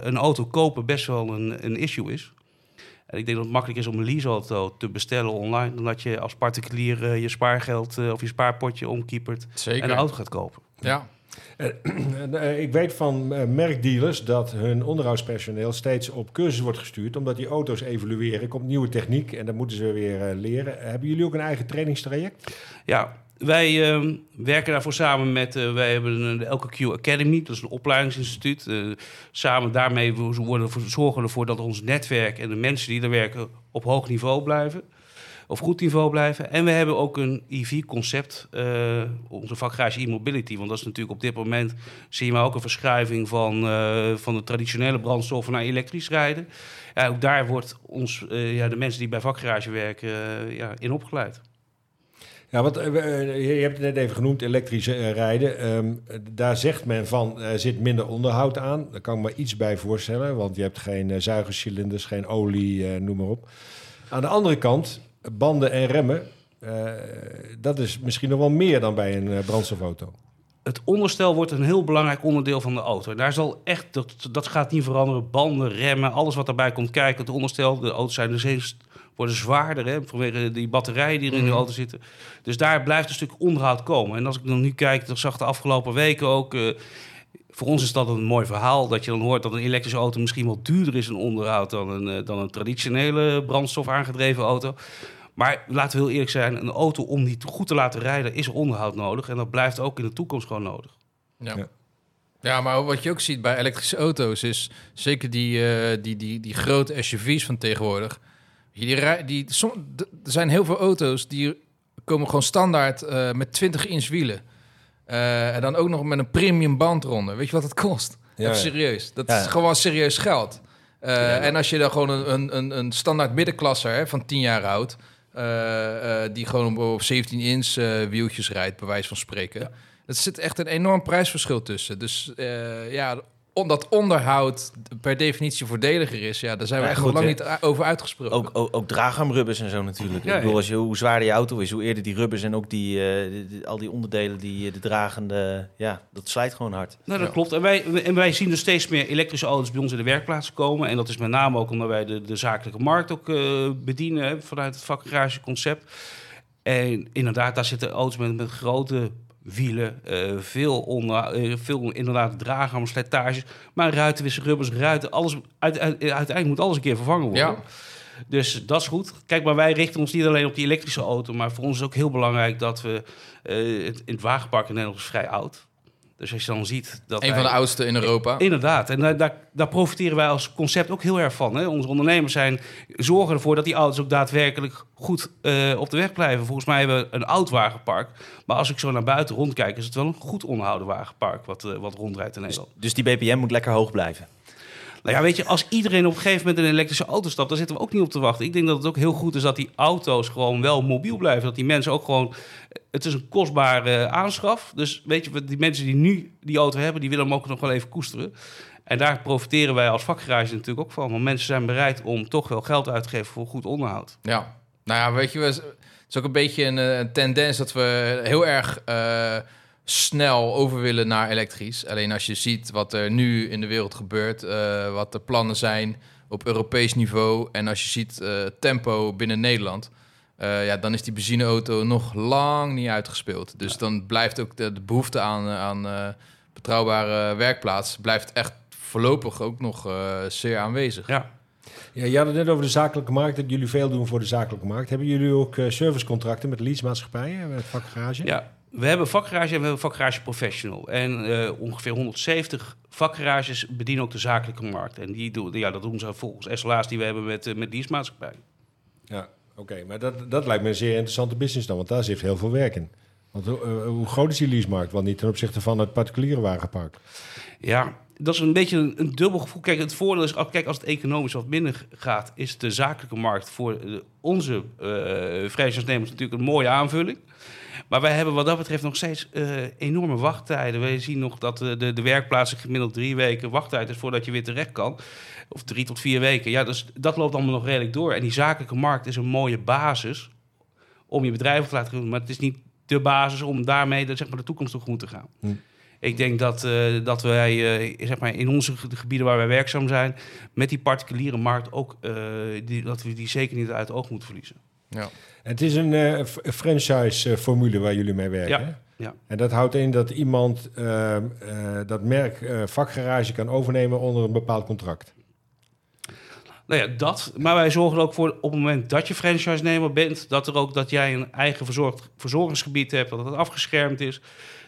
Speaker 2: een auto kopen best wel een, een issue is. En ik denk dat het makkelijk is om een leaseauto te bestellen online. Dan dat je als particulier je spaargeld of je spaarpotje omkiepert
Speaker 4: Zeker.
Speaker 2: en een auto gaat kopen.
Speaker 4: Ja.
Speaker 1: En, eh, ik weet van eh, merkdealers dat hun onderhoudspersoneel steeds op cursus wordt gestuurd, omdat die auto's evolueren. Komt nieuwe techniek en dan moeten ze weer eh, leren. Hebben jullie ook een eigen trainingstraject?
Speaker 2: Ja, wij ehm, werken daarvoor samen met, eh, wij hebben de LKQ Academy, dat is een opleidingsinstituut. Eh, samen daarmee wo- worden, zorgen we ervoor dat ons netwerk en de mensen die er werken op hoog niveau blijven. Of goed niveau blijven. En we hebben ook een EV-concept, eh, onze vakgarage e-mobility. Want dat is natuurlijk op dit moment, zien we ook een verschuiving van, eh, van de traditionele brandstoffen naar elektrisch rijden. Ja, ook daar wordt ons, eh, ja, de mensen die bij vakgarage werken ja, in opgeleid.
Speaker 1: Ja, want je je hebt het net even genoemd, elektrisch rijden. Ehm, eh, daar zegt men van, er zit minder onderhoud aan. Daar kan ik me iets bij voorstellen, want je hebt geen zuigercilinders, geen olie, noem maar op. Aan de andere kant, banden en remmen, eh, dat is misschien nog wel meer dan bij een eh, brandstofauto.
Speaker 2: het onderstel wordt een heel belangrijk onderdeel van de auto. Daar zal echt, dat, dat gaat niet veranderen. Banden, remmen, alles wat daarbij komt kijken. Het onderstel, de auto's zijn dus eens, worden zwaarder hè, vanwege die batterijen die er in de auto zitten. Dus daar blijft een stuk onderhoud komen. En als ik dan nu kijk, dat zag de afgelopen weken ook. eh, voor ons is dat een mooi verhaal. Dat je dan hoort dat een elektrische auto misschien wel duurder is in onderhoud dan een, eh, dan een traditionele brandstof aangedreven auto. Maar laten we heel eerlijk zijn, een auto om die goed te laten rijden is onderhoud nodig. En dat blijft ook in de toekomst gewoon nodig.
Speaker 4: Ja.
Speaker 1: Ja.
Speaker 4: ja. maar wat je ook ziet bij elektrische auto's is zeker die, eh, die, die, die grote SUV's van tegenwoordig. Die, die, som- d- er zijn heel veel auto's die komen gewoon standaard eh, met 20 inch wielen. Eh, en dan ook nog met een premium band eronder. Weet je wat het kost?
Speaker 1: Ja,
Speaker 4: Even serieus. Dat is gewoon serieus geld. Eh, En als je dan gewoon een, een, een, een standaard middenklasser hè, van 10 jaar oud... eh, die gewoon op, op 17 inch wieltjes rijdt, bij wijze van spreken... Er zit echt een enorm prijsverschil tussen. Dus ja, on- dat onderhoud per definitie voordeliger is, ja, daar zijn we
Speaker 3: Ja,
Speaker 4: echt nog lang niet over uitgesproken.
Speaker 3: Ook, ook, ook draagarmrubbers en zo natuurlijk.
Speaker 2: Ja,
Speaker 3: ik bedoel, als je, hoe zwaarder je auto is, hoe eerder die rubbers en ook die, eh, al die onderdelen, die eh, de dragende, ja, dat slijt gewoon hard.
Speaker 2: Nou, dat
Speaker 4: Ja.
Speaker 2: klopt. En wij, en wij zien dus steeds meer elektrische auto's bij ons in de werkplaats komen. En dat is met name ook omdat wij de, de zakelijke markt ook eh, bedienen hè, vanuit het vakgarageconcept. En inderdaad, daar zitten auto's met, met grote wielen, eh, veel, onder, eh, veel inderdaad dragen, slijtages. Maar ruitenwissel, rubbers, ruiten, alles, uit, uit- uiteindelijk moet alles een keer vervangen worden.
Speaker 4: Ja.
Speaker 2: Dus dat is goed. Kijk, maar wij richten ons niet alleen op die elektrische auto, maar voor ons is ook heel belangrijk dat we... eh, het, in het wagenpark in Nederland is vrij oud. Dus als je dan ziet dat
Speaker 4: Een van de oudste in Europa.
Speaker 2: Inderdaad, en daar, daar, daar profiteren wij als concept ook heel erg van. Hè? Onze ondernemers zijn, zorgen ervoor dat die auto's ook daadwerkelijk goed eh, op de weg blijven. Volgens mij hebben we een oud wagenpark. Maar als ik zo naar buiten rondkijk, is het wel een goed onderhouden wagenpark wat, eh, wat rondrijdt in Nederland.
Speaker 3: Dus die BPM moet lekker hoog blijven.
Speaker 2: Nou ja, weet je, als iedereen op een gegeven moment in een elektrische auto stapt, dan zitten we ook niet op te wachten. Ik denk dat het ook heel goed is dat die auto's gewoon wel mobiel blijven. Dat die mensen ook gewoon. Het is een kostbare aanschaf. Dus weet je, die mensen die nu die auto hebben, die willen hem ook nog wel even koesteren. En daar profiteren wij als vakgarage natuurlijk ook van. Want mensen zijn bereid om toch wel geld uit te geven voor goed onderhoud.
Speaker 4: Ja. Nou ja, weet je, het is ook een beetje een, eh, een tendens dat we heel erg eh, snel over willen naar elektrisch. Alleen als je ziet wat er nu in de wereld gebeurt, eh, wat de plannen zijn op Europees niveau en als je ziet eh, tempo binnen Nederland, eh, ja, dan is die benzineauto nog lang niet uitgespeeld. Dus dan blijft ook de, de behoefte aan, aan eh, betrouwbare werkplaats blijft echt voorlopig ook nog eh, zeer aanwezig.
Speaker 2: Ja,
Speaker 1: Ja, je had het net over de zakelijke markt, dat jullie veel doen voor de zakelijke markt. Hebben jullie ook servicecontracten met leasemaatschappijen, met vakgarage?
Speaker 2: ja. We hebben vakgarage en we hebben vakgarage professional. En eh, ongeveer 170 vakgarages bedienen ook de zakelijke markt. En die doen, ja, dat doen ze volgens SLA's die we hebben met, eh, met leasemaatschappijen.
Speaker 1: Ja, oké. Maar dat, dat lijkt me een zeer interessante business dan, want daar zit heel veel werk in. Want eh, hoe groot is die leasemarkt? Want niet ten opzichte van het particuliere wagenpark.
Speaker 2: Ja, dat is een beetje een, dubbel gevoel. Kijk, het voordeel is, kijk, als het economisch wat minder gaat, is de zakelijke markt voor eh, onze uh, franchise-nemers natuurlijk een mooie aanvulling. Maar wij hebben wat dat betreft nog steeds eh, enorme wachttijden. We zien nog dat de, de, de werkplaatsen gemiddeld drie weken wachttijd is voordat je weer terecht kan. Of drie tot vier weken. Ja, dus dat loopt allemaal nog redelijk door. En die zakelijke markt is een mooie basis om je bedrijf te laten groeien. Maar het is niet de basis om daarmee de, zeg maar, de toekomst tegemoet te gaan.
Speaker 1: Hm.
Speaker 2: Ik denk dat, eh, dat wij eh, zeg maar in onze ge- de gebieden waar wij werkzaam zijn, met die particuliere markt ook, eh, die, dat we die zeker niet uit het oog moeten verliezen.
Speaker 4: Ja.
Speaker 1: Het is een eh, f- franchise-formule waar jullie mee werken.
Speaker 2: Ja.
Speaker 1: En dat houdt in dat iemand ehm, eh, dat merk eh, vakgarage kan overnemen onder een bepaald contract.
Speaker 2: Nou ja, dat. Maar wij zorgen er ook voor op het moment dat je franchise-nemer bent, dat, er ook, dat jij een eigen verzorgd, verzorgingsgebied hebt, dat het afgeschermd is.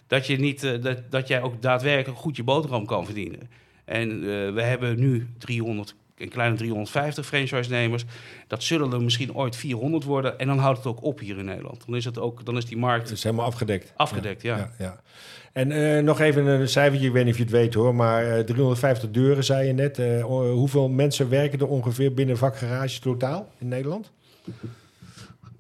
Speaker 2: Dat, je niet, eh, dat, dat jij ook daadwerkelijk goed je boterham kan verdienen. En eh, we hebben nu 300, een kleine 350 franchise-nemers. Dat zullen er misschien ooit 400 worden. En dan houdt het ook op hier in Nederland. Dan is, het ook, dan is die markt
Speaker 1: Het is helemaal afgedekt.
Speaker 2: afgedekt. Ja.
Speaker 1: Ja, ja. En eh, nog even een cijfertje, ik weet niet of je het weet hoor, maar eh, 350 deuren zei je net. Eh, hoeveel mensen werken er ongeveer binnen vakgarages totaal in Nederland?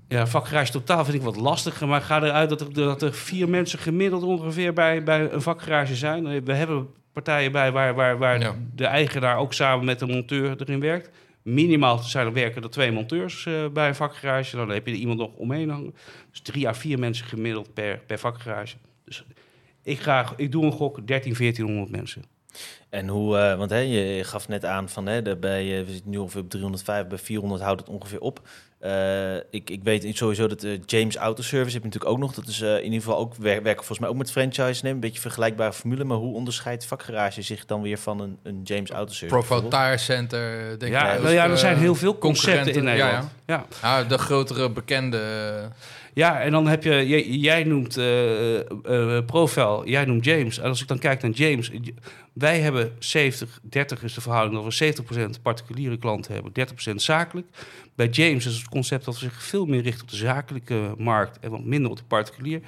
Speaker 2: Ja, vakgarage totaal vind ik wat lastiger. Maar ga eruit dat er, dat er vier mensen gemiddeld ongeveer bij, bij een vakgarage zijn. We hebben partijen bij waar, waar, waar
Speaker 4: Ja.
Speaker 2: de eigenaar ook samen met de monteur erin werkt. Minimaal zijn er werken er twee monteurs eh, bij een vakgarage. Dan heb je er iemand nog omheen hangen. Dus drie à vier mensen gemiddeld per, per vakgarage. Dus ik, ga, ik doe een gok 13, 1400 mensen.
Speaker 3: En hoe, eh, want hè, je gaf net aan van hè, de, bij, eh, we zitten nu ongeveer op 305, bij 400 houdt het ongeveer op. Eh, ik, ik weet sowieso dat eh, James Auto Service heb je natuurlijk ook nog. Dat is eh, in ieder geval ook wer- werken volgens mij ook met franchise nemen. Een beetje vergelijkbare formule. Maar hoe onderscheidt vakgarage zich dan weer van een, een James Auto Service?
Speaker 4: Profile? Tire Center, denk ik.
Speaker 2: Ja,
Speaker 4: ook,
Speaker 2: nou ja, er zijn heel veel concepten in
Speaker 4: concurrenten, ja,
Speaker 2: Nederland. Ja,
Speaker 4: Ja, de grotere bekende.
Speaker 2: Ja, en dan heb je, jij, jij noemt eh eh, Profile, jij noemt James. En als ik dan kijk naar James, wij hebben 70, 30 is de verhouding dat we 70% particuliere klanten hebben, 30% zakelijk. Bij James is het concept dat we zich veel meer richten op de zakelijke markt en wat minder op de particulier.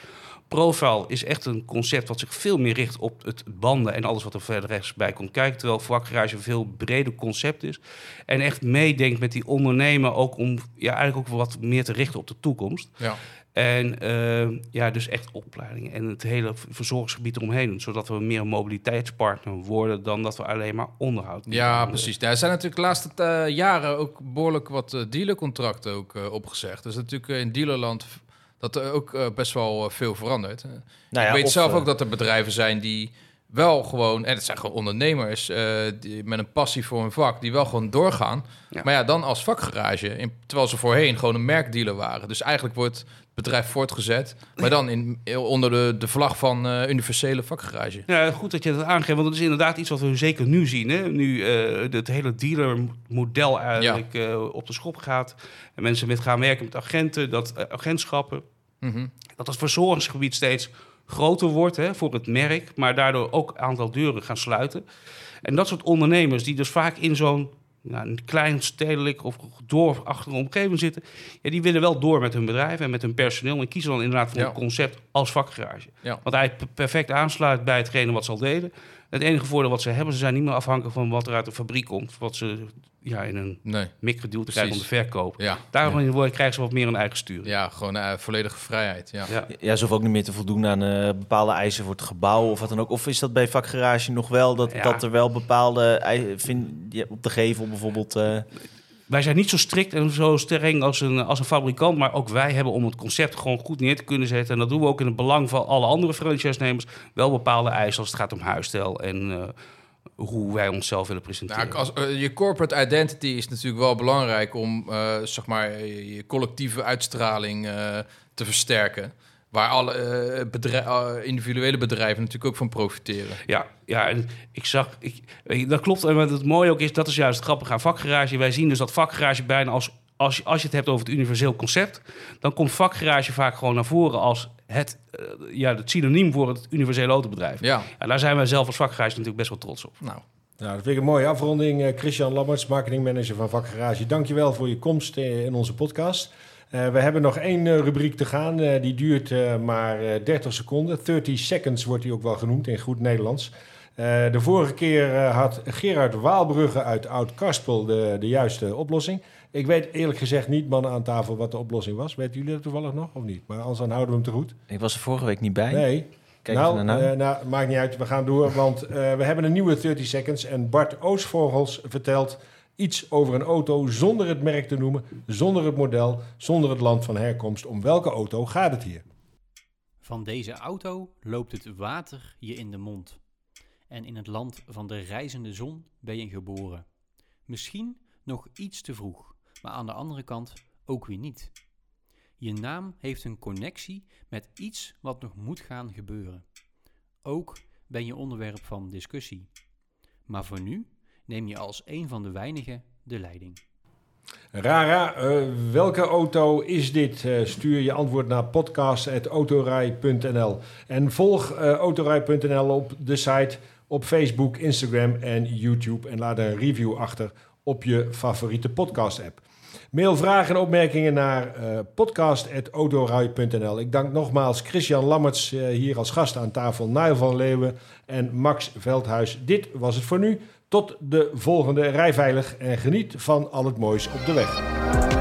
Speaker 2: Profile is echt een concept wat zich veel meer richt op het banden en alles wat er verder rechts bij komt kijken. Terwijl vakgarage een veel breder concept is. En echt meedenkt met die ondernemer ook om ja, eigenlijk ook wat meer te richten op de toekomst.
Speaker 4: ja.
Speaker 2: En eh, ja, dus echt opleiding en het hele verzorgingsgebied eromheen. Zodat we meer een mobiliteitspartner worden dan dat we alleen maar onderhoud doen.
Speaker 4: Ja, precies. Ja, er zijn natuurlijk de laatste eh, jaren ook behoorlijk wat eh, dealercontracten ook, eh, opgezegd. Dus natuurlijk in dealerland dat er ook best wel veel verandert.
Speaker 3: Nou ja,
Speaker 4: ik weet
Speaker 3: of,
Speaker 4: zelf ook dat er bedrijven zijn die wel gewoon, en het zijn gewoon ondernemers eh, die, met een passie voor hun vak, die wel gewoon doorgaan.
Speaker 2: Ja.
Speaker 4: Maar ja, dan als vakgarage, in, terwijl ze voorheen gewoon een merkdealer waren. Dus eigenlijk wordt het bedrijf voortgezet, maar dan in, onder de, de vlag van eh, universele vakgarage.
Speaker 2: Ja, goed dat je dat aangeeft, want dat is inderdaad iets wat we zeker nu zien. Hè? Nu eh, het hele dealermodel eigenlijk eh, op de schop gaat. En mensen met gaan werken met agenten, dat agentschappen.
Speaker 4: Mhm.
Speaker 2: Dat het verzorgingsgebied steeds groter wordt hè, voor het merk, maar daardoor ook een aantal deuren gaan sluiten. En dat soort ondernemers die dus vaak in zo'n nou, een klein stedelijk of dorpachtige omgeving zitten, ja, die willen wel door met hun bedrijf en met hun personeel en kiezen dan inderdaad voor
Speaker 4: Ja.
Speaker 2: een concept als vakgarage.
Speaker 4: Ja.
Speaker 2: Want hij perfect aansluit bij hetgene wat ze al deden. Het enige voordeel wat ze hebben, ze zijn niet meer afhankelijk van wat er uit de fabriek komt, wat ze ja, in een
Speaker 4: Nee.
Speaker 2: mik krijgen om de
Speaker 4: Precies.
Speaker 2: verkoop.
Speaker 4: Ja.
Speaker 2: Daarom
Speaker 4: ja.
Speaker 2: krijgen ze wat meer een eigen sturing.
Speaker 4: Ja, gewoon eh, volledige vrijheid. Ja.
Speaker 2: Ja.
Speaker 3: Ja, ze hoeven ook niet meer te voldoen aan eh, bepaalde eisen voor het gebouw of wat dan ook. Of is dat bij vakgarage nog wel, dat,
Speaker 2: Ja.
Speaker 3: dat er wel bepaalde eisen vind, ja, op de gevel bijvoorbeeld... eh,
Speaker 2: Wij zijn niet zo strikt en zo streng als een, als een fabrikant, maar ook wij hebben om het concept gewoon goed neer te kunnen zetten. En dat doen we ook in het belang van alle andere franchise-nemers. Wel bepaalde eisen als het gaat om huisstijl en eh, hoe wij onszelf willen presenteren.
Speaker 4: Nou, als, eh, je corporate identity is natuurlijk wel belangrijk om eh, zeg maar, je collectieve uitstraling te versterken. Waar alle eh, bedrij- eh, individuele bedrijven natuurlijk ook van profiteren.
Speaker 2: Ja, ja, en ik zag, ik, dat klopt. En wat het mooie ook is, dat is juist het grappige aan vakgarage. Wij zien dus dat vakgarage bijna als, als, je- als je het hebt over het universeel concept, dan komt vakgarage vaak gewoon naar voren als het, eh, ja, het synoniem voor het universele autobedrijf.
Speaker 4: Ja,
Speaker 2: En daar zijn wij zelf als vakgarage natuurlijk best wel trots op.
Speaker 4: nou,
Speaker 1: Nou, dat vind ik een mooie afronding. Eh, Christian Lammerts, marketingmanager van Vakgarage. Dankjewel voor je komst in onze podcast. Eh, we hebben nog één eh, rubriek te gaan. Eh, die duurt maar eh, 30 seconden. 30 seconds wordt die ook wel genoemd in goed Nederlands. De vorige keer had Gerard Waalbrugge uit Oud-Karspel de, de juiste oplossing. Ik weet eerlijk gezegd niet, mannen aan tafel, wat de oplossing was. Weten jullie dat toevallig nog of niet? Maar anders dan houden we hem te goed.
Speaker 3: ik was er vorige week niet bij.
Speaker 1: Nee.
Speaker 3: Kijk
Speaker 1: nou,
Speaker 3: nou.
Speaker 1: nou, maakt niet uit. We gaan door, want we hebben een nieuwe 30 seconds. En Bart Oosvogels vertelt iets over een auto zonder het merk te noemen, zonder het model, zonder het land van herkomst. Om welke auto gaat het hier?
Speaker 6: Van deze auto loopt het water je in de mond. En in het land van de reizende zon ben je geboren. Misschien nog iets te vroeg, maar aan de andere kant ook weer niet. Je naam heeft een connectie met iets wat nog moet gaan gebeuren. Ook ben je onderwerp van discussie. Maar voor nu neem je als een van de weinigen de leiding.
Speaker 1: Rara, eh, welke auto is dit? Eh, stuur je antwoord naar podcast.autorij.nl. En volg eh, autorij.nl op de site, op Facebook, Instagram en YouTube. En laat een review achter op je favoriete podcast-app. Mail vragen en opmerkingen naar podcast.autorij.nl. Ik dank nogmaals Christian Lammerts hier als gast aan tafel, Nijl van Leeuwen en Max Veldhuis. Dit was het voor nu. Tot de volgende Rijveilig en geniet van al het moois op de weg.